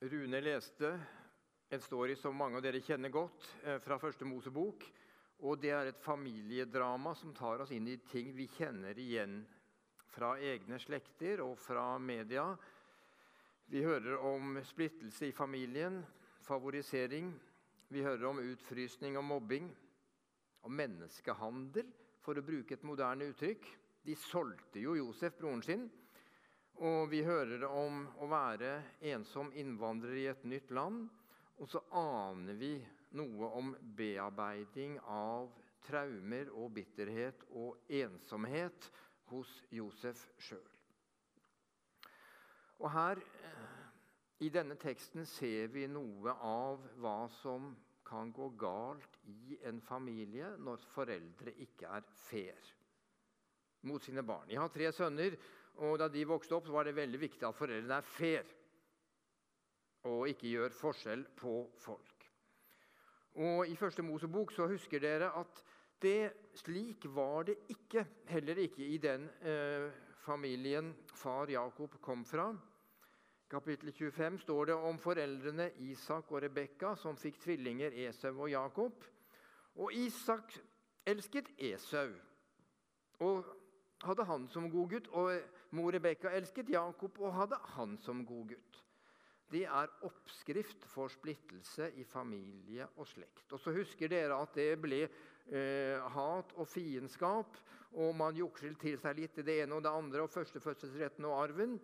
Rune leste en story som mange av dere kjenner godt, eh, fra første Mosebok. Og det er et familiedrama som tar oss inn i ting vi kjenner igjen fra egne slekter og fra media. Vi hører om splittelse i familien, favorisering. Vi hører om utfrysning og mobbing. Om menneskehandel, for å bruke et moderne uttrykk. De solgte jo Josef, broren sin. Og vi hører om å være ensom innvandrer i et nytt land. Og så aner vi noe om bearbeiding av traumer og bitterhet og ensomhet hos Josef sjøl. Og her i denne teksten ser vi noe av hva som kan gå galt i en familie når foreldre ikke er fair mot sine barn. Jeg har tre sønner, og Da de vokste opp, var det veldig viktig at foreldrene er fair og ikke gjør forskjell på folk. Og I første Mosebok så husker dere at det, slik var det ikke, heller ikke i den eh, familien far Jakob kom fra. I Kapittel 25 står det om foreldrene Isak og Rebekka, som fikk tvillinger Esau og Jakob. Og Isak elsket Esau og hadde han som god gutt. Og mor Rebekka elsket Jakob og hadde han som god gutt. Det er oppskrift for splittelse i familie og slekt. Og så husker dere at det ble eh, hat og fiendskap, og man jukset til seg litt i det ene og det andre, og førstefødselsretten og arven.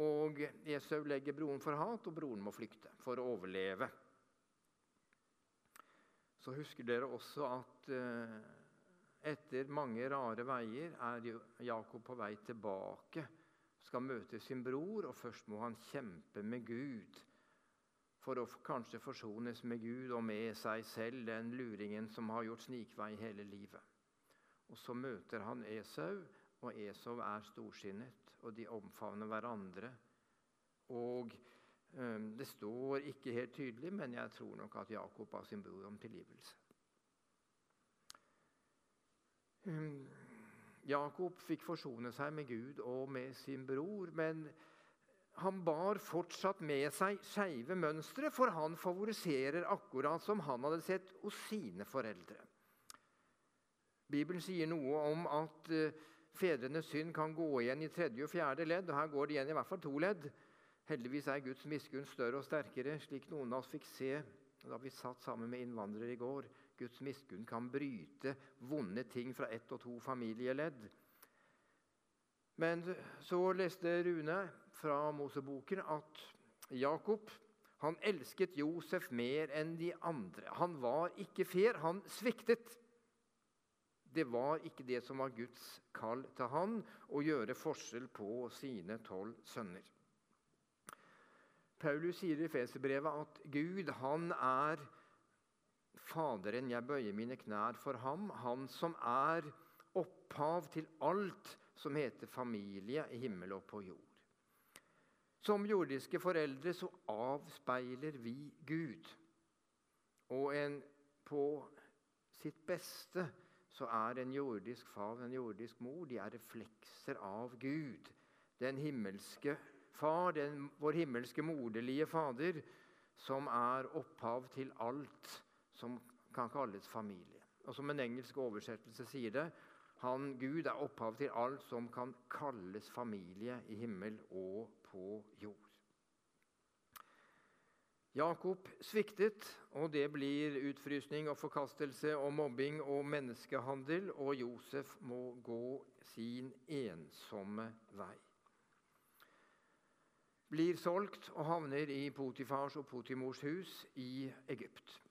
Og Esau legger broren for hat, og broren må flykte for å overleve. Så husker dere også at eh, etter mange rare veier er Jakob på vei tilbake, skal møte sin bror, og først må han kjempe med Gud for å kanskje forsones med Gud og med seg selv, den luringen som har gjort snikvei hele livet. Og Så møter han Esau, og Esau er storsinnet, og de omfavner hverandre. Og um, Det står ikke helt tydelig, men jeg tror nok at Jakob ba sin bror om tilgivelse. Jakob fikk forsone seg med Gud og med sin bror, men han bar fortsatt med seg skeive mønstre, for han favoriserer akkurat som han hadde sett hos sine foreldre. Bibelen sier noe om at uh, fedrenes synd kan gå igjen i tredje og fjerde ledd. og Her går det igjen i hvert fall to ledd. Heldigvis er Guds miskunn større og sterkere, slik noen av oss fikk se da vi satt sammen med innvandrere i går. Guds miskunn kan bryte vonde ting fra ett og to familieledd. Men så leste Rune fra Moseboken at Jakob han elsket Josef mer enn de andre. Han var ikke fair, han sviktet. Det var ikke det som var Guds kall til han, å gjøre forskjell på sine tolv sønner. Paulus sier i Feserbrevet at Gud han er Faderen, jeg bøyer mine knær for ham, han som er opphav til alt som heter familie i himmel og på jord. Som jordiske foreldre så avspeiler vi Gud. Og en, på sitt beste så er en jordisk far og en jordisk mor de er reflekser av Gud. Den himmelske far, den, vår himmelske moderlige Fader, som er opphav til alt som kan kalles familie. Og Som en engelsk oversettelse sier det han, Gud er opphav til alt som kan kalles familie i himmel og på jord. Jakob sviktet, og det blir utfrysning og forkastelse og mobbing og menneskehandel, og Josef må gå sin ensomme vei. Blir solgt og havner i Potifars og Potimors hus i Egypt.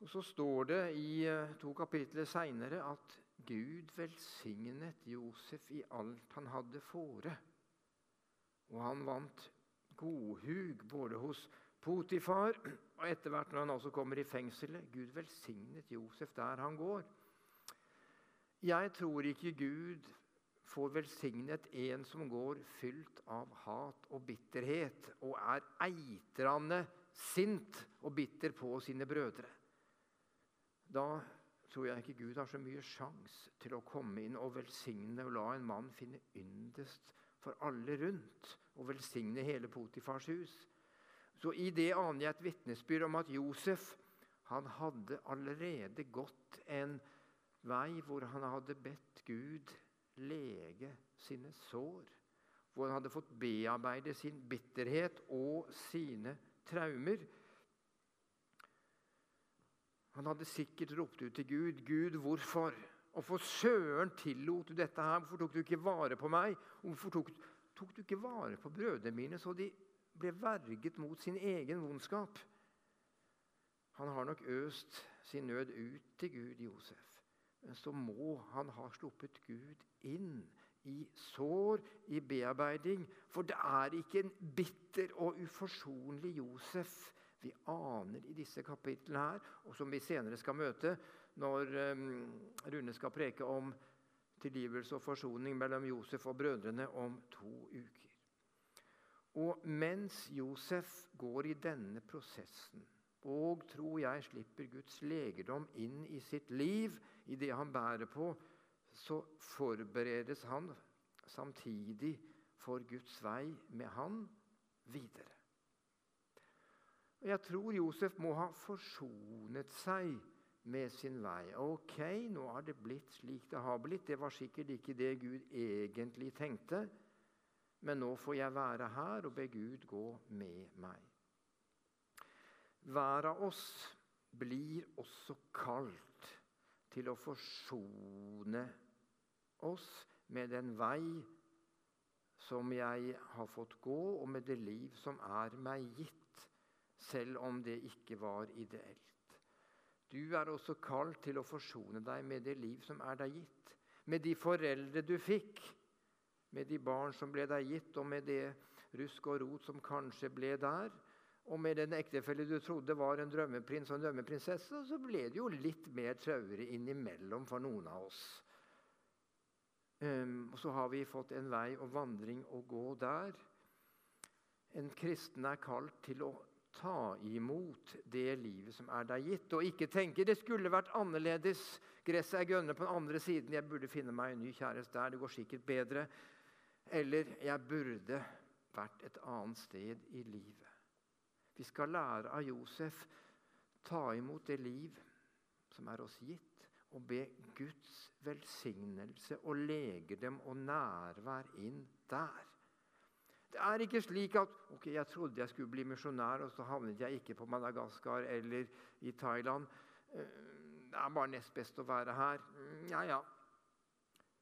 Og Så står det i eh, to kapitler seinere at Gud velsignet Josef i alt han hadde fore. Og han vant godhug både hos Potifar og etter hvert når han også kommer i fengselet. Gud velsignet Josef der han går. Jeg tror ikke Gud får velsignet en som går fylt av hat og bitterhet og er eitrende sint og bitter på sine brødre da tror jeg ikke Gud har så mye sjans til å komme inn og velsigne og la en mann finne yndest for alle rundt og velsigne hele Potifars hus. Så i det aner jeg et vitnesbyrd om at Josef han hadde allerede gått en vei hvor han hadde bedt Gud lege sine sår. Hvor han hadde fått bearbeide sin bitterhet og sine traumer. Han hadde sikkert ropt ut til Gud, 'Gud, hvorfor?' Og for søren tillot du dette her? Hvorfor tok du ikke vare på meg? Hvorfor tok, tok du ikke vare på brødrene mine, så de ble verget mot sin egen vondskap? Han har nok øst sin nød ut til Gud, Josef. Men så må han ha sluppet Gud inn i sår, i bearbeiding. For det er ikke en bitter og uforsonlig Josef vi aner i disse kapitlene her, og som vi senere skal møte når um, Rune skal preke om tilgivelse og forsoning mellom Josef og brødrene om to uker. Og mens Josef går i denne prosessen og, tror jeg, slipper Guds legedom inn i sitt liv, i det han bærer på, så forberedes han samtidig for Guds vei med han videre. Og Jeg tror Josef må ha forsonet seg med sin vei. Ok, nå har det blitt slik det har blitt. Det var sikkert ikke det Gud egentlig tenkte. Men nå får jeg være her og be Gud gå med meg. Hver av oss blir også kalt til å forsone oss med den vei som jeg har fått gå, og med det liv som er meg gitt, selv om det ikke var ideelt. Du er også kalt til å forsone deg med det liv som er deg gitt, med de foreldre du fikk, med de barn som ble deg gitt, og med det rusk og rot som kanskje ble der, og med den ektefelle du trodde var en drømmeprins og en drømmeprinsesse, så ble det jo litt mer traurig innimellom for noen av oss. Um, og så har vi fått en vei og vandring å gå der. En kristen er kalt til å ta imot det livet som er deg gitt, og ikke tenke det skulle vært annerledes. Gresset er grønnere på den andre siden. Jeg burde finne meg en ny kjæreste der. Det går sikkert bedre. Eller jeg burde vært et annet sted i livet. Vi skal lære av Josef ta imot det liv som er oss gitt, og be Guds velsignelse og legedom og nærvær inn der. Det er ikke slik at ok, jeg trodde jeg skulle bli misjonær, og så havnet jeg ikke på Madagaskar eller i Thailand. Eh, det er bare nest best å være her. Ja, ja.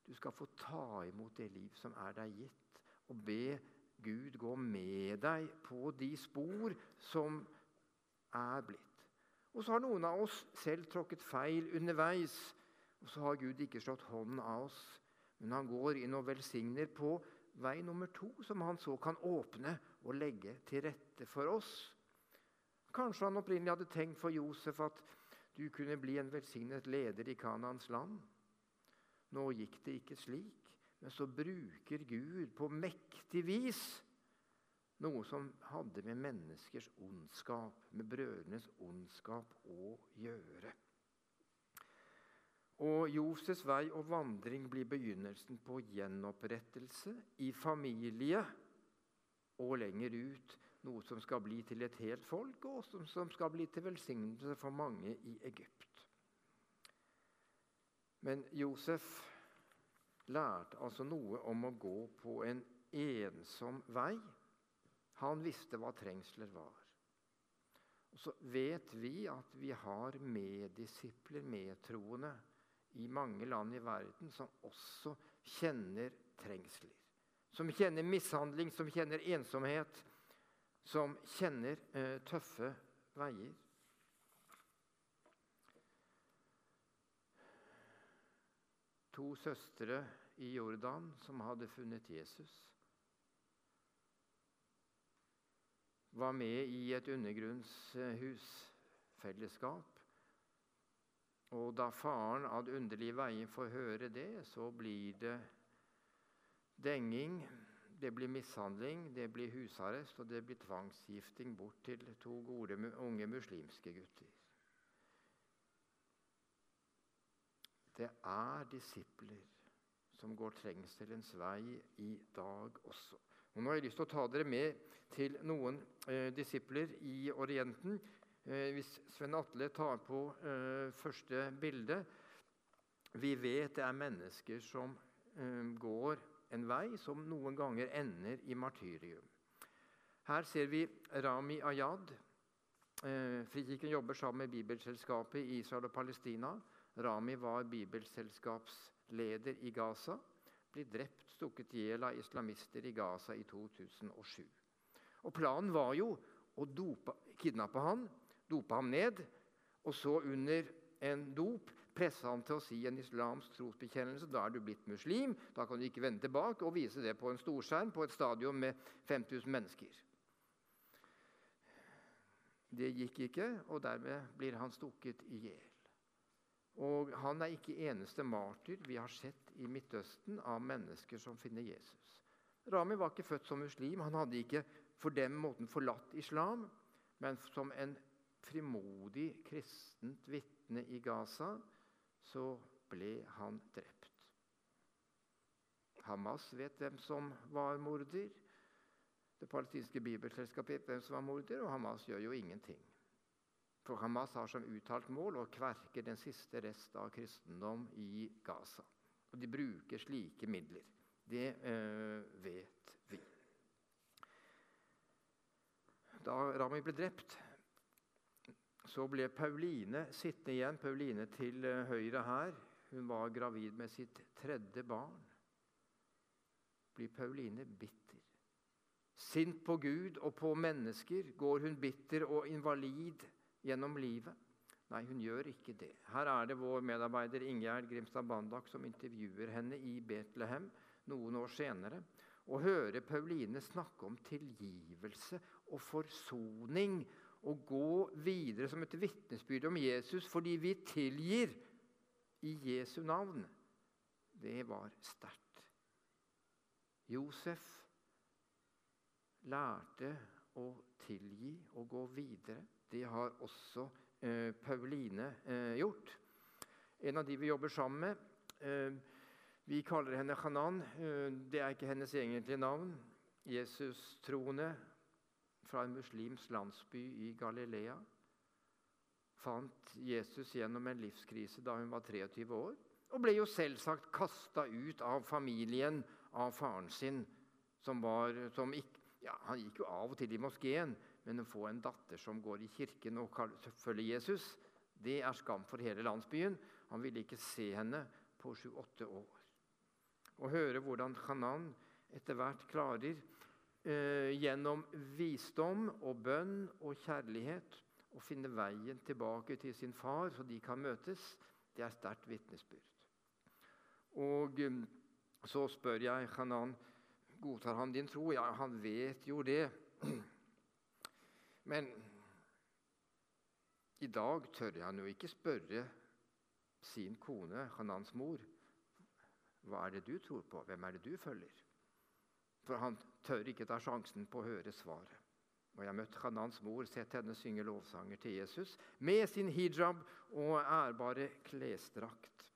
Du skal få ta imot det liv som er deg gitt, og be Gud gå med deg på de spor som er blitt. Og så har noen av oss selv tråkket feil underveis. Og så har Gud ikke slått hånden av oss, men han går inn og velsigner på vei nummer to, som han så kan åpne og legge til rette for oss. Kanskje han opprinnelig hadde tenkt for Josef at du kunne bli en velsignet leder i Kanans land. Nå gikk det ikke slik. Men så bruker Gud på mektig vis noe som hadde med menneskers ondskap, med brødrenes ondskap, å gjøre. Og Josefs vei og vandring blir begynnelsen på gjenopprettelse i familie og lenger ut noe som skal bli til et helt folk, og som skal bli til velsignelse for mange i Egypt. Men Josef lærte altså noe om å gå på en ensom vei. Han visste hva trengsler var. Og Så vet vi at vi har meddisipler, medtroende, i mange land i verden som også kjenner trengsler. Som kjenner mishandling, som kjenner ensomhet, som kjenner eh, tøffe veier. to søstre i Jordan som hadde funnet Jesus. Var med i et undergrunnshusfellesskap. Og da faren av underlige veier får høre det, så blir det denging, det blir mishandling, det blir husarrest og det blir tvangsgifting bort til to gode unge muslimske gutter. Det er disipler som går trengselens vei i dag også. Og Nå har jeg lyst til å ta dere med til noen eh, disipler i Orienten. Eh, hvis Sven Atle tar på eh, første bilde Vi vet det er mennesker som eh, går en vei som noen ganger ender i martyrium. Her ser vi Rami Ayad. Frikirken jobber sammen med Bibelselskapet i Israel og Palestina. Rami var bibelselskapsleder i Gaza. Ble drept stukket i hjel av islamister i Gaza i 2007. Og Planen var jo å dope, kidnappe han, dope ham ned, og så under en dop presse ham til å si en islamsk trosbekjennelse. Da er du blitt muslim. Da kan du ikke vende tilbake og vise det på en storskjerm på et stadion med 5000 mennesker. Det gikk ikke, og dermed blir han stukket i hjel. Og han er ikke eneste martyr vi har sett i Midtøsten av mennesker som finner Jesus. Rami var ikke født som muslim. Han hadde ikke for den måten forlatt islam, men som en frimodig kristent vitne i Gaza så ble han drept. Hamas vet hvem som var morder. Det palestinske bibelselskapet vet hvem som var morder, og Hamas gjør jo ingenting. For Hamas har som uttalt mål å kverke den siste rest av kristendom i Gaza. Og de bruker slike midler. Det øh, vet vi. Da Rami ble drept, så ble Pauline sittende igjen. Pauline til øh, høyre her. Hun var gravid med sitt tredje barn. Blir Pauline bitter? Sint på Gud og på mennesker går hun bitter og invalid gjennom livet? Nei, hun gjør ikke det. Her er det vår medarbeider Ingjerd Grimstad Bandak som intervjuer henne i Betlehem noen år senere. Og hører Pauline snakke om tilgivelse og forsoning og gå videre som et vitnesbyrd om Jesus fordi vi tilgir i Jesu navn. Det var sterkt. Josef lærte å tilgi og gå videre. Det har også eh, Pauline eh, gjort. En av de vi jobber sammen med eh, Vi kaller henne Hanan. Eh, det er ikke hennes egentlige navn. Jesus-troende fra en muslimsk landsby i Galilea. Fant Jesus gjennom en livskrise da hun var 23 år. Og ble jo selvsagt kasta ut av familien av faren sin, som, var, som ikke, ja, Han gikk jo av og til i moskeen, men å få en datter som går i kirken og følger Jesus, det er skam for hele landsbyen. Han ville ikke se henne på sju-åtte år. Å høre hvordan Hanan etter hvert klarer gjennom visdom og bønn og kjærlighet å finne veien tilbake til sin far, så de kan møtes, det er sterkt vitnesbyrd. Og eh, så spør jeg Hanan godtar han din tro. Ja, han vet jo det. Men i dag tør han jo ikke spørre sin kone, Hanans mor, hva er det du tror på, hvem er det du følger? For han tør ikke ta sjansen på å høre svaret. Og Jeg møtte Hanans mor, sett henne synge lovsanger til Jesus med sin hijab og ærbare klesdrakt.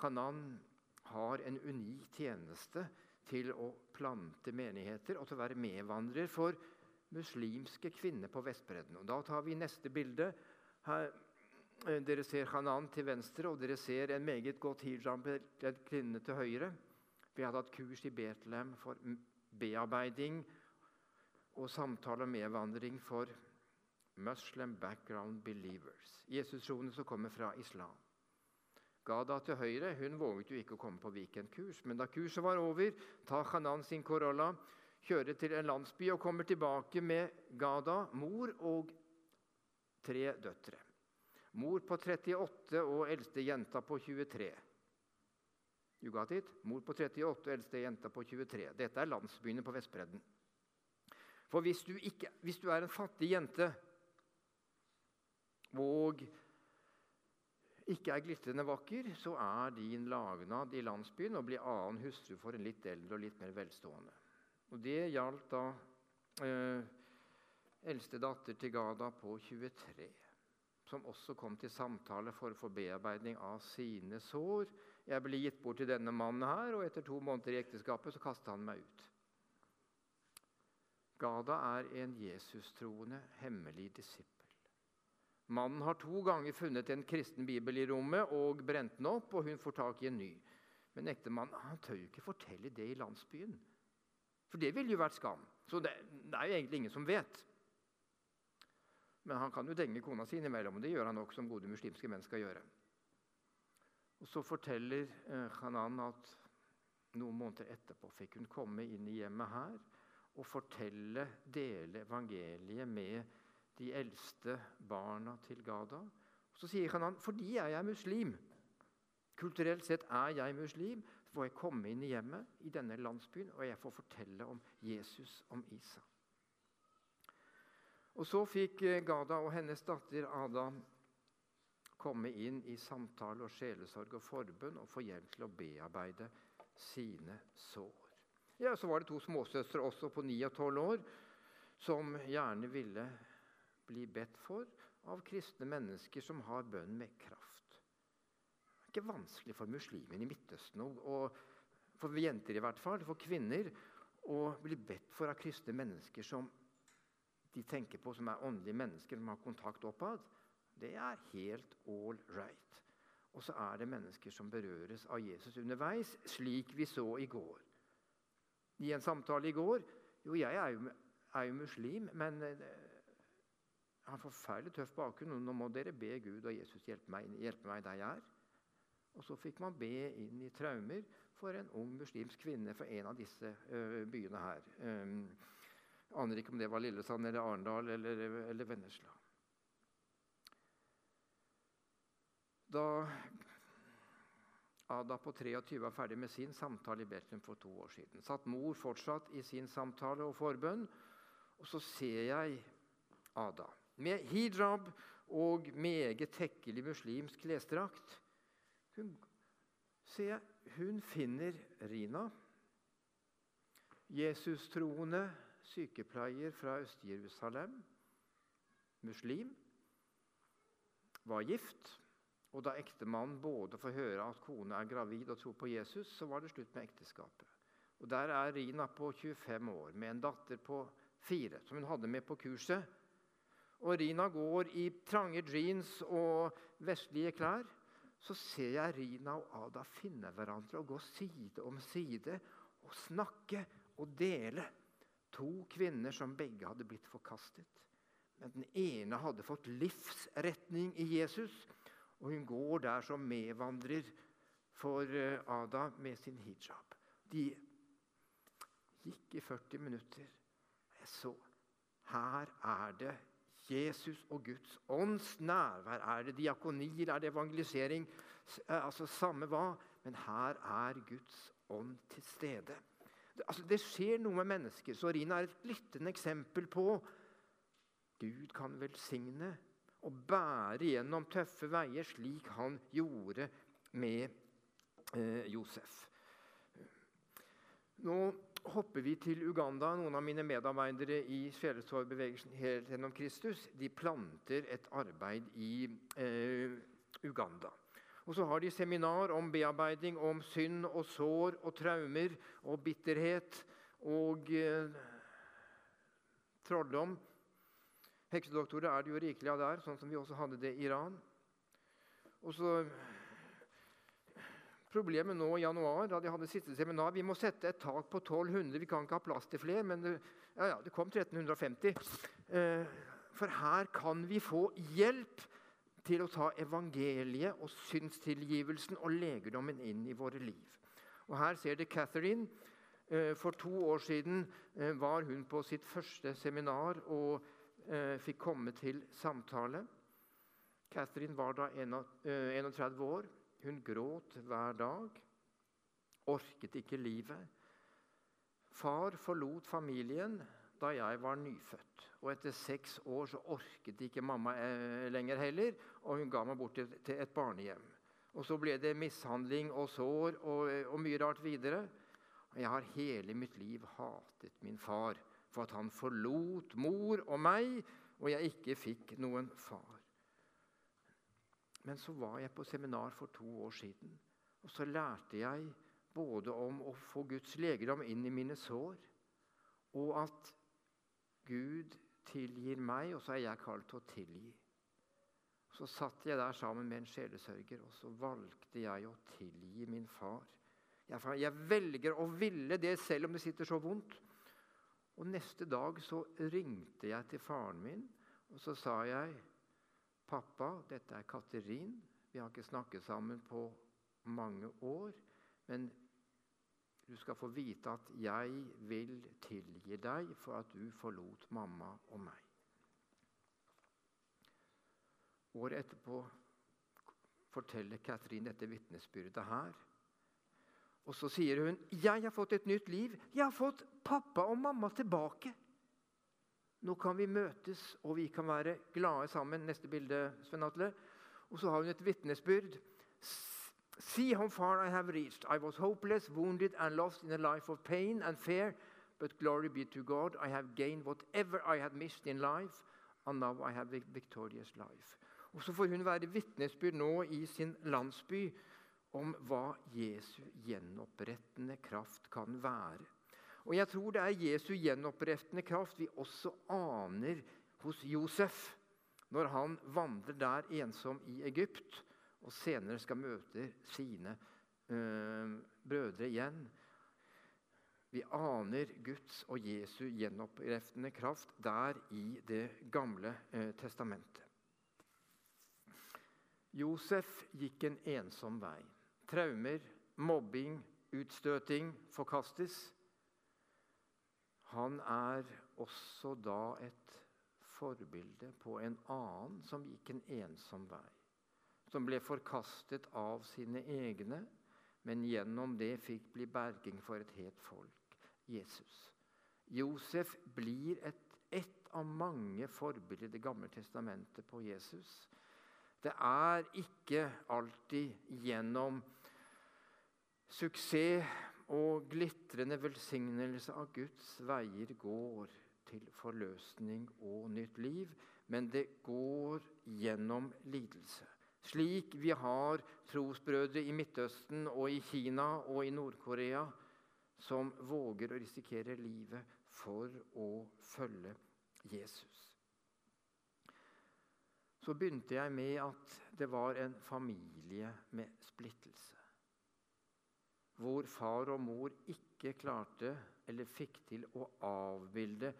Hanan har en unik tjeneste til å plante menigheter og til å være medvandrer for muslimske kvinner på Vestbredden. Og Da tar vi neste bilde. Her, eh, dere ser Hanan til venstre, og dere ser en meget godt hijab-kledd kvinne til høyre. Vi hadde hatt kurs i Betlehem for bearbeiding og samtale om medvandring for Muslim background believers. Jesus-troende som kommer fra islam. Gada til høyre hun våget jo ikke å komme på weekendkurs, men da kurset var over, tar Hanan sin Corolla kjører til en landsby og kommer tilbake med Gada, mor og tre døtre. Mor på 38 og eldste jenta på 23. You got it? Mor på 38 og eldste jenta på 23. Dette er landsbyene på Vestbredden. For hvis du, ikke, hvis du er en fattig jente og ikke er glitrende vakker, så er din lagnad i landsbyen å bli annen hustru for en litt eldre og litt mer velstående. Og Det gjaldt da eh, eldste datter til Gada på 23, som også kom til samtale for å få bearbeiding av sine sår. Jeg ble gitt bort til denne mannen her, og etter to måneder i ekteskapet så kastet han meg ut. Gada er en Jesus-troende, hemmelig disippel. Mannen har to ganger funnet en kristen bibel i rommet og brent den opp, og hun får tak i en ny. Men ektemannen tør jo ikke fortelle det i landsbyen. For det ville jo vært skam. Så det, det er jo egentlig ingen som vet. Men han kan jo denge kona si innimellom, og det gjør han nok som gode muslimske menn skal gjøre. Og Så forteller eh, Hanan at noen måneder etterpå fikk hun komme inn i hjemmet her og fortelle, dele evangeliet med de eldste barna til Gada. Og Så sier Hanan fordi jeg er muslim. Kulturelt sett er jeg muslim. Så får jeg komme inn i hjemmet i denne landsbyen og jeg får fortelle om Jesus, om Isa. Og Så fikk eh, Gada og hennes datter Ada komme inn i samtale og sjelesorg og forbønn og få hjelp til å bearbeide sine sår. Ja, Så var det to småsøstre også på 9 og 12 år som gjerne ville bli bedt for av kristne mennesker som har bønn med kraft. Det er ikke vanskelig for muslimer i Midtøsten, og for jenter i hvert fall, for kvinner, å bli bedt for av kristne mennesker som de tenker på som er åndelige mennesker, som har kontakt oppad. Det er helt all right. Og så er det mennesker som berøres av Jesus underveis, slik vi så i går. I en samtale i går Jo, jeg er jo, er jo muslim, men eh, jeg har en forferdelig tøff bakgrunn. Nå må dere be Gud og Jesus hjelpe meg, hjelpe meg der jeg er. Og så fikk man be inn i traumer for en ung muslimsk kvinne fra en av disse uh, byene her. Um, aner ikke om det var Lillesand eller Arendal eller, eller Vennesla. Da Ada på 23 var ferdig med sin samtale i Betlehem for to år siden, satt mor fortsatt i sin samtale og forbønn, og så ser jeg Ada med hijab og meget tekkelig muslimsk klesdrakt. Hun, hun finner Rina, Jesus-troende sykepleier fra Øst-Jerusalem, muslim, var gift. Og da ektemannen både får høre at kone er gravid og tror på Jesus, så var det slutt med ekteskapet. Og Der er Rina på 25 år med en datter på fire, som hun hadde med på kurset og Rina går i trange jeans og vestlige klær, så ser jeg Rina og Ada finne hverandre og gå side om side og snakke og dele. To kvinner som begge hadde blitt forkastet. Men den ene hadde fått livsretning i Jesus, og hun går der som medvandrer for eh, Ada med sin hijab. De gikk i 40 minutter. Jeg så her er det Jesus og Guds ånds nærvær. Er det diakonier, er det evangelisering? Eh, altså Samme hva, men her er Guds ånd til stede. Altså, det skjer noe med mennesker. Så Rina er et lyttende eksempel på Gud kan velsigne og bære gjennom tøffe veier, slik han gjorde med eh, Josef. Nå hopper vi til Uganda. Noen av mine medarbeidere i Sjelesorgbevegelsen helt gjennom Kristus de planter et arbeid i eh, Uganda. Og så har de seminar om bearbeiding, om synd og sår og traumer og bitterhet og eh, trolldom. Heksedoktorer er det jo rikelig av der, sånn som vi også hadde det i Iran. Og så Problemet nå i januar, da de hadde siste seminar Vi må sette et tak på 1200. Vi kan ikke ha plass til flere, men det, ja, ja, det kom 1350. Eh, for her kan vi få hjelp til å ta evangeliet og synstilgivelsen og legedommen inn i våre liv. Og Her ser det Catherine. Eh, for to år siden eh, var hun på sitt første seminar og fikk komme til samtale. Catherine var da 31 år. Hun gråt hver dag, orket ikke livet. Far forlot familien da jeg var nyfødt. Og etter seks år så orket ikke mamma eh, lenger heller, og hun ga meg bort til, et barnehjem. Og Så ble det mishandling og sår og, og mye rart videre. Jeg har hele mitt liv hatet min far for at han forlot mor og meg, og jeg ikke fikk noen far. Men så var jeg på seminar for to år siden, og så lærte jeg både om å få Guds legedom inn i mine sår, og at Gud tilgir meg, og så er jeg kalt til å tilgi. Så satt jeg der sammen med en sjelesørger, og så valgte jeg å tilgi min far. Jeg, jeg velger å ville det selv om det sitter så vondt. Og Neste dag så ringte jeg til faren min, og så sa jeg 'Pappa, dette er Katerin. Vi har ikke snakket sammen på mange år.' 'Men du skal få vite at jeg vil tilgi deg for at du forlot mamma og meg.' Året etterpå forteller Katrin dette vitnesbyrdet her. Og så sier hun, 'Jeg har fått et nytt liv. Jeg har fått pappa og mamma tilbake.' Nå kan vi møtes, og vi kan være glade sammen. Neste bilde, Sven Atle. Og så har hun et vitnesbyrd. See how far I have reached. I was hopeless, wounded and lost in a life of pain and fear. But glory be to God, I have gained whatever I had missed in life, and now I have a victorious life. Og Så får hun være vitnesbyrd nå i sin landsby om hva Jesu gjenopprettende kraft kan være. Og jeg tror det er Jesu gjenopprettende kraft vi også aner hos Josef når han vandrer der ensom i Egypt og senere skal møte sine eh, brødre igjen. Vi aner Guds og Jesu gjenoppreftende kraft der i Det gamle eh, testamentet. Josef gikk en ensom vei. Traumer, mobbing, utstøting forkastes. Han er også da et forbilde på en annen som gikk en ensom vei. Som ble forkastet av sine egne, men gjennom det fikk bli berging for et helt folk Jesus. Josef blir et, et av mange forbilder i Det gamle testamentet på Jesus. Det er ikke alltid gjennom suksess og glitrende velsignelse av Guds veier går til forløsning og nytt liv, men det går gjennom lidelse. Slik vi har trosbrødre i Midtøsten og i Kina og i Nord-Korea som våger å risikere livet for å følge Jesus. Så begynte jeg med at det var en familie med splittelse. Hvor far og mor ikke klarte eller fikk til å avbilde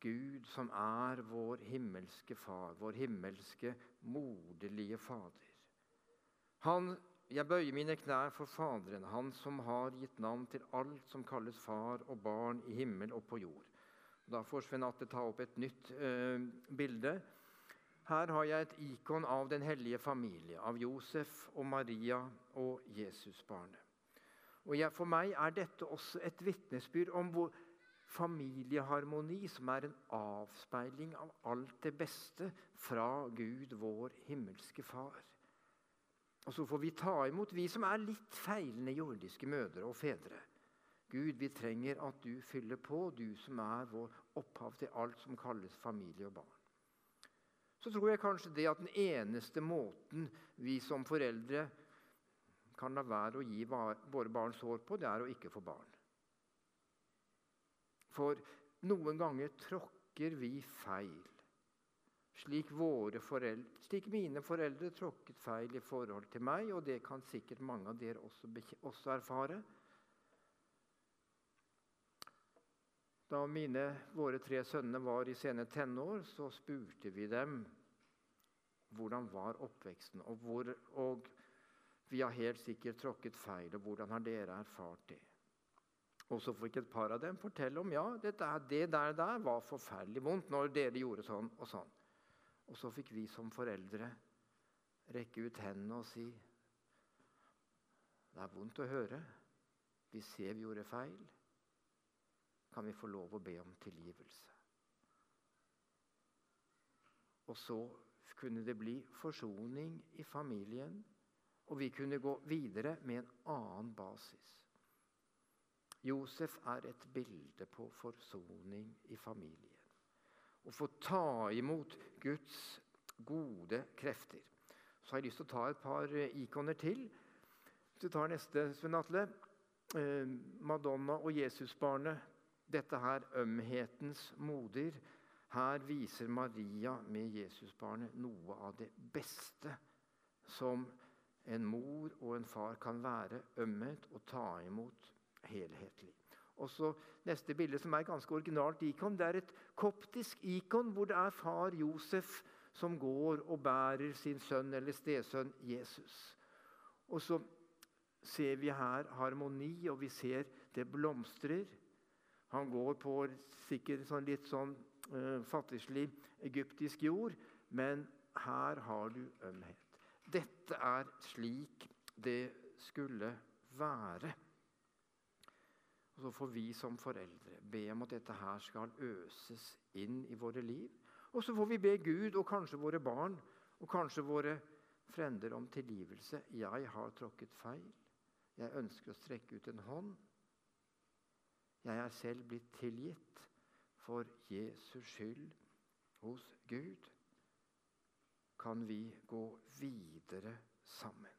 Gud som er vår himmelske far, vår himmelske, moderlige Fader. Han, jeg bøyer mine knær for Faderen, Han som har gitt navn til alt som kalles far og barn i himmel og på jord. Da får Svein Atte ta opp et nytt eh, bilde. Her har jeg et ikon av den hellige familie, av Josef og Maria og Jesusbarnet. Og For meg er dette også et vitnesbyrd om hvor, familieharmoni, som er en avspeiling av alt det beste fra Gud, vår himmelske Far. Og så får vi ta imot, vi som er litt feilende jordiske mødre og fedre. Gud, vi trenger at du fyller på, du som er vår opphav til alt som kalles familie og barn. Så tror jeg kanskje det at den eneste måten vi som foreldre kan la være å gi våre barn sår på, det er å ikke få barn. For noen ganger tråkker vi feil. Slik, foreldre, slik, mine foreldre tråkket feil i forhold til meg, og det kan sikkert mange av dere også, også erfare. Da mine, våre tre sønner var i sene tenår, så spurte vi dem hvordan var oppveksten. Og, hvor, og vi har helt sikkert tråkket feil, og hvordan har dere erfart det? Og så fikk et par av dem fortelle om ja, dette, det der, der var forferdelig vondt når dere gjorde sånn og sånn. Og så fikk vi som foreldre rekke ut hendene og si Det er vondt å høre. Vi ser vi gjorde feil. Kan vi få lov å be om tilgivelse? Og så kunne det bli forsoning i familien, og vi kunne gå videre med en annen basis. Josef er et bilde på forsoning i familien. Å få ta imot Guds gode krefter. Så har jeg lyst til å ta et par eh, ikoner til. Du tar neste, Sven Atle. Eh, Madonna og Jesusbarnet Dette her ømhetens moder. Her viser Maria med Jesusbarnet noe av det beste som en mor og en far kan være ømhet og ta imot helhetlig. Og så Neste bilde, som er ganske originalt ikon, det er et koptisk ikon hvor det er far Josef som går og bærer sin sønn eller stesønn Jesus. Og så ser vi her harmoni, og vi ser det blomstrer. Han går på sikkert sånn litt sånn uh, fattigslig egyptisk jord, men her har du ømhet. Dette er slik det skulle være. Og Så får vi som foreldre be om at dette her skal øses inn i våre liv. Og så får vi be Gud og kanskje våre barn og kanskje våre frender om tilgivelse. Jeg har tråkket feil. Jeg ønsker å strekke ut en hånd. Jeg er selv blitt tilgitt for Jesus skyld hos Gud kan vi gå videre sammen.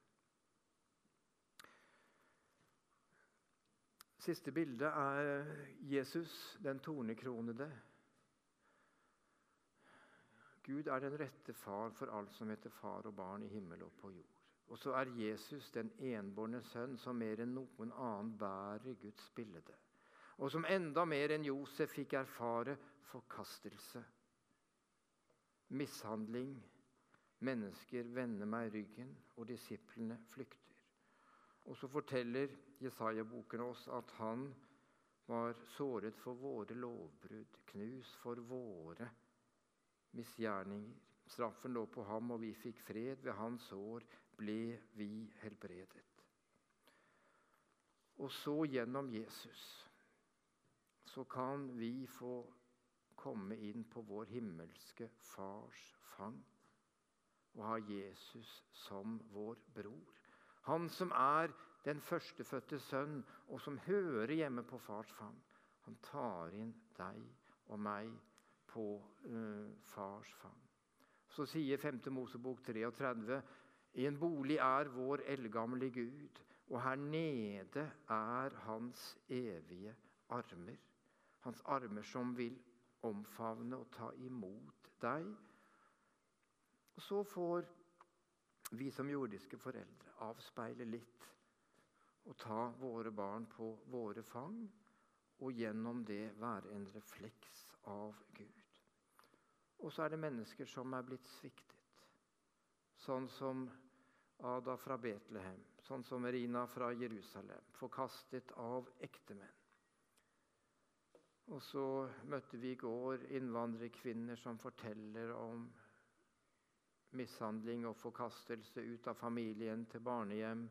Siste bilde er Jesus, den tornekronede. Gud er den rette far for alt som heter far og barn i himmel og på jord. Og så er Jesus den enbårne sønn som mer enn noen annen bærer Guds bilde. Og som enda mer enn Josef fikk erfare forkastelse, mishandling, Mennesker vender meg ryggen, og disiplene flykter. Og så forteller Jesaja-boken oss at han var såret for våre lovbrudd, knust for våre misgjerninger. Straffen lå på ham, og vi fikk fred. Ved hans sår ble vi helbredet. Og så gjennom Jesus så kan vi få komme inn på vår himmelske Fars fang og ha Jesus som vår bror. Han som er den førstefødte sønn, og som hører hjemme på fars fang. Han tar inn deg og meg på uh, fars fang. Så sier 5. Mosebok 33.: I En bolig er vår eldgamle Gud, og her nede er hans evige armer. Hans armer som vil omfavne og ta imot deg og Så får vi som jordiske foreldre avspeile litt og ta våre barn på våre fang, og gjennom det være en refleks av Gud. Og så er det mennesker som er blitt sviktet, sånn som Ada fra Betlehem, sånn som Rina fra Jerusalem, forkastet av ektemenn. Og så møtte vi i går innvandrerkvinner som forteller om mishandling og forkastelse ut av familien til barnehjem,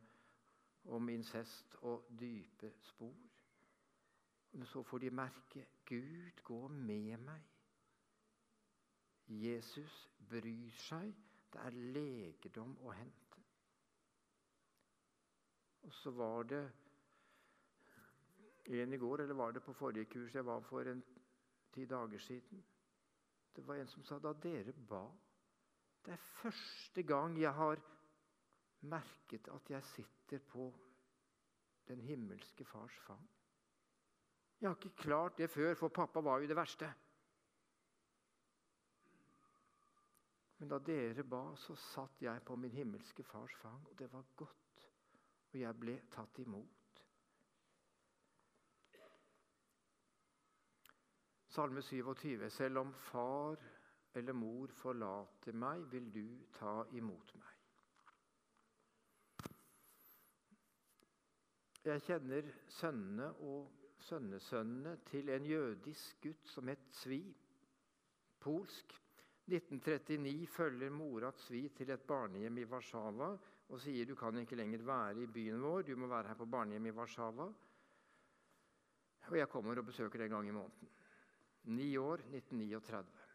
om incest og dype spor. Men så får de merke Gud gå med meg. Jesus bryr seg. Det er legedom å hente. Og så var det en i går, eller var det på forrige kurs jeg var for en ti dager siden? Det var en som sa da dere ba det er første gang jeg har merket at jeg sitter på den himmelske fars fang. Jeg har ikke klart det før, for pappa var jo det verste. Men da dere ba, så satt jeg på min himmelske fars fang, og det var godt. Og jeg ble tatt imot. Salme 27. Selv om far eller mor forlater meg, vil du ta imot meg. Jeg kjenner sønnene og sønnesønnene til en jødisk gutt som het Svi. Polsk. 1939 følger mora Svi til et barnehjem i Warszawa og sier du kan ikke lenger være i byen vår, du må være her på barnehjem i Warszawa. Og jeg kommer og besøker en gang i måneden. Ni år, 1939.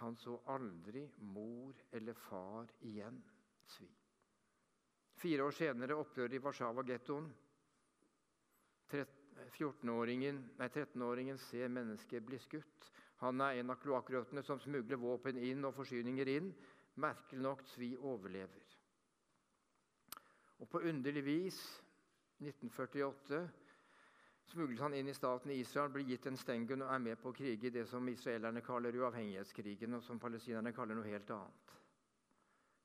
Han så aldri mor eller far igjen svi. Fire år senere opprøret i Warszawa-gettoen. 13-åringen ser mennesket bli skutt. Han er en av kloakkrøttene som smugler våpen inn og forsyninger inn. Merkelig nok Svi overlever. Og på underlig vis, 1948, smugles han inn i staten Israel, blir gitt en stengun og er med på å krige i det som israelerne kaller uavhengighetskrigen, og som palestinerne kaller noe helt annet.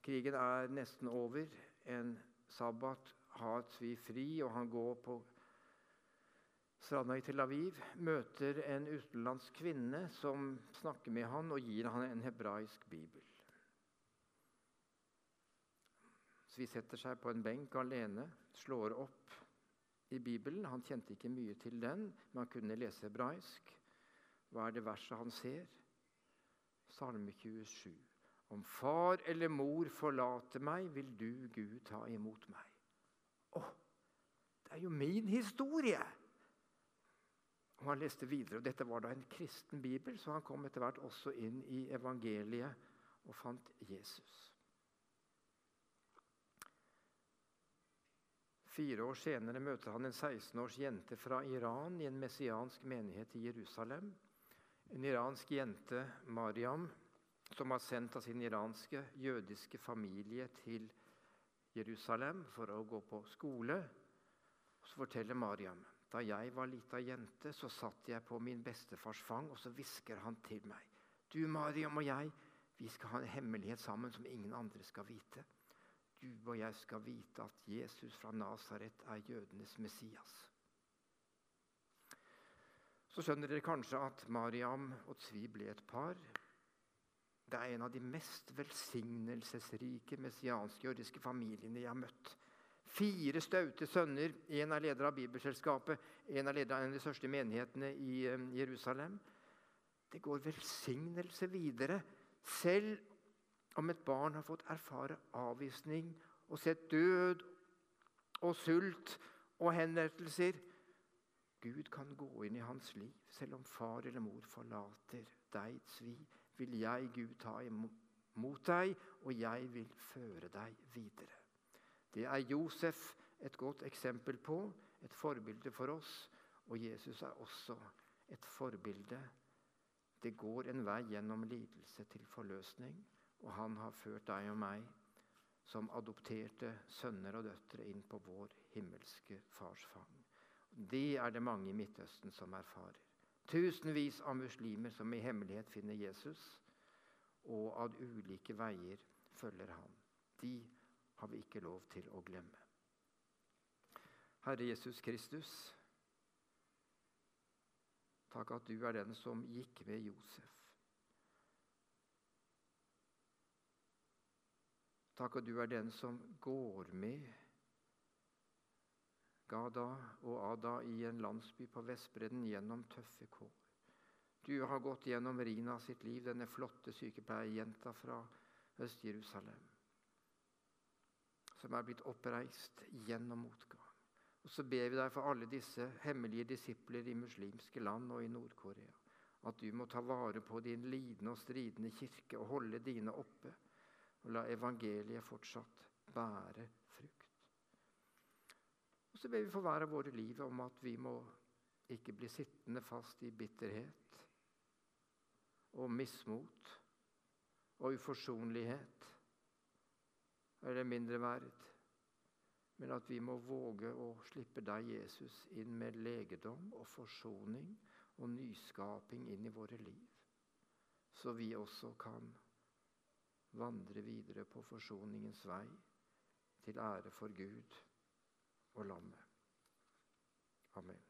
Krigen er nesten over. En sabbat har Tzvi fri, og han går på stranda i Tel Aviv. Møter en utenlandsk kvinne som snakker med han og gir han en hebraisk bibel. Tzvi setter seg på en benk alene, slår opp i Bibelen. Han kjente ikke mye til den, men han kunne lese hebraisk. Hva er det verset han ser? Salme 27. Om far eller mor forlater meg, vil du, Gud, ta imot meg. Å, det er jo min historie! Og Han leste videre, og dette var da en kristen bibel, så han kom etter hvert også inn i evangeliet og fant Jesus. Fire år senere møter han en 16 års jente fra Iran i en messiansk menighet i Jerusalem. En iransk jente, Mariam, som var sendt av sin iranske jødiske familie til Jerusalem for å gå på skole. Så forteller Mariam da jeg var lita jente, så satt jeg på min bestefars fang, og så hvisker han til meg. Du, Mariam og jeg, vi skal ha en hemmelighet sammen som ingen andre skal vite du og jeg skal vite at Jesus fra Nasaret er jødenes Messias. Så skjønner dere kanskje at Mariam og Tzvi ble et par. Det er en av de mest velsignelsesrike messianske jødiske familiene jeg har møtt. Fire staute sønner. En er leder av Bibelselskapet, en er leder av en av de største menighetene i eh, Jerusalem. Det går velsignelse videre, selv om et barn har fått erfare avvisning og sett død og sult og henrettelser Gud kan gå inn i hans liv. Selv om far eller mor forlater deg, Svi, vil jeg, Gud, ta imot deg, og jeg vil føre deg videre. Det er Josef et godt eksempel på, et forbilde for oss. Og Jesus er også et forbilde. Det går en vei gjennom lidelse til forløsning. Og han har ført deg og meg som adopterte sønner og døtre inn på vår himmelske fars fang. Det er det mange i Midtøsten som erfarer. Tusenvis av muslimer som i hemmelighet finner Jesus, og av ulike veier følger han. De har vi ikke lov til å glemme. Herre Jesus Kristus, takk at du er den som gikk med Josef. Takk at du er den som går med Gada og Ada i en landsby på Vestbredden gjennom tøffe kår. Du har gått gjennom Rina sitt liv, denne flotte sykepleierjenta fra Øst-Jerusalem, som er blitt oppreist gjennom motgang. Og Så ber vi deg for alle disse hemmelige disipler i muslimske land og i Nord-Korea, at du må ta vare på din lidende og stridende kirke og holde dine oppe og la evangeliet fortsatt bære frukt. Og Så ber vi for hver av våre liv om at vi må ikke bli sittende fast i bitterhet og mismot og uforsonlighet eller mindreverd, men at vi må våge å slippe deg, Jesus, inn med legedom og forsoning og nyskaping inn i våre liv, så vi også kan vandre videre på forsoningens vei, til ære for Gud og landet. Amen.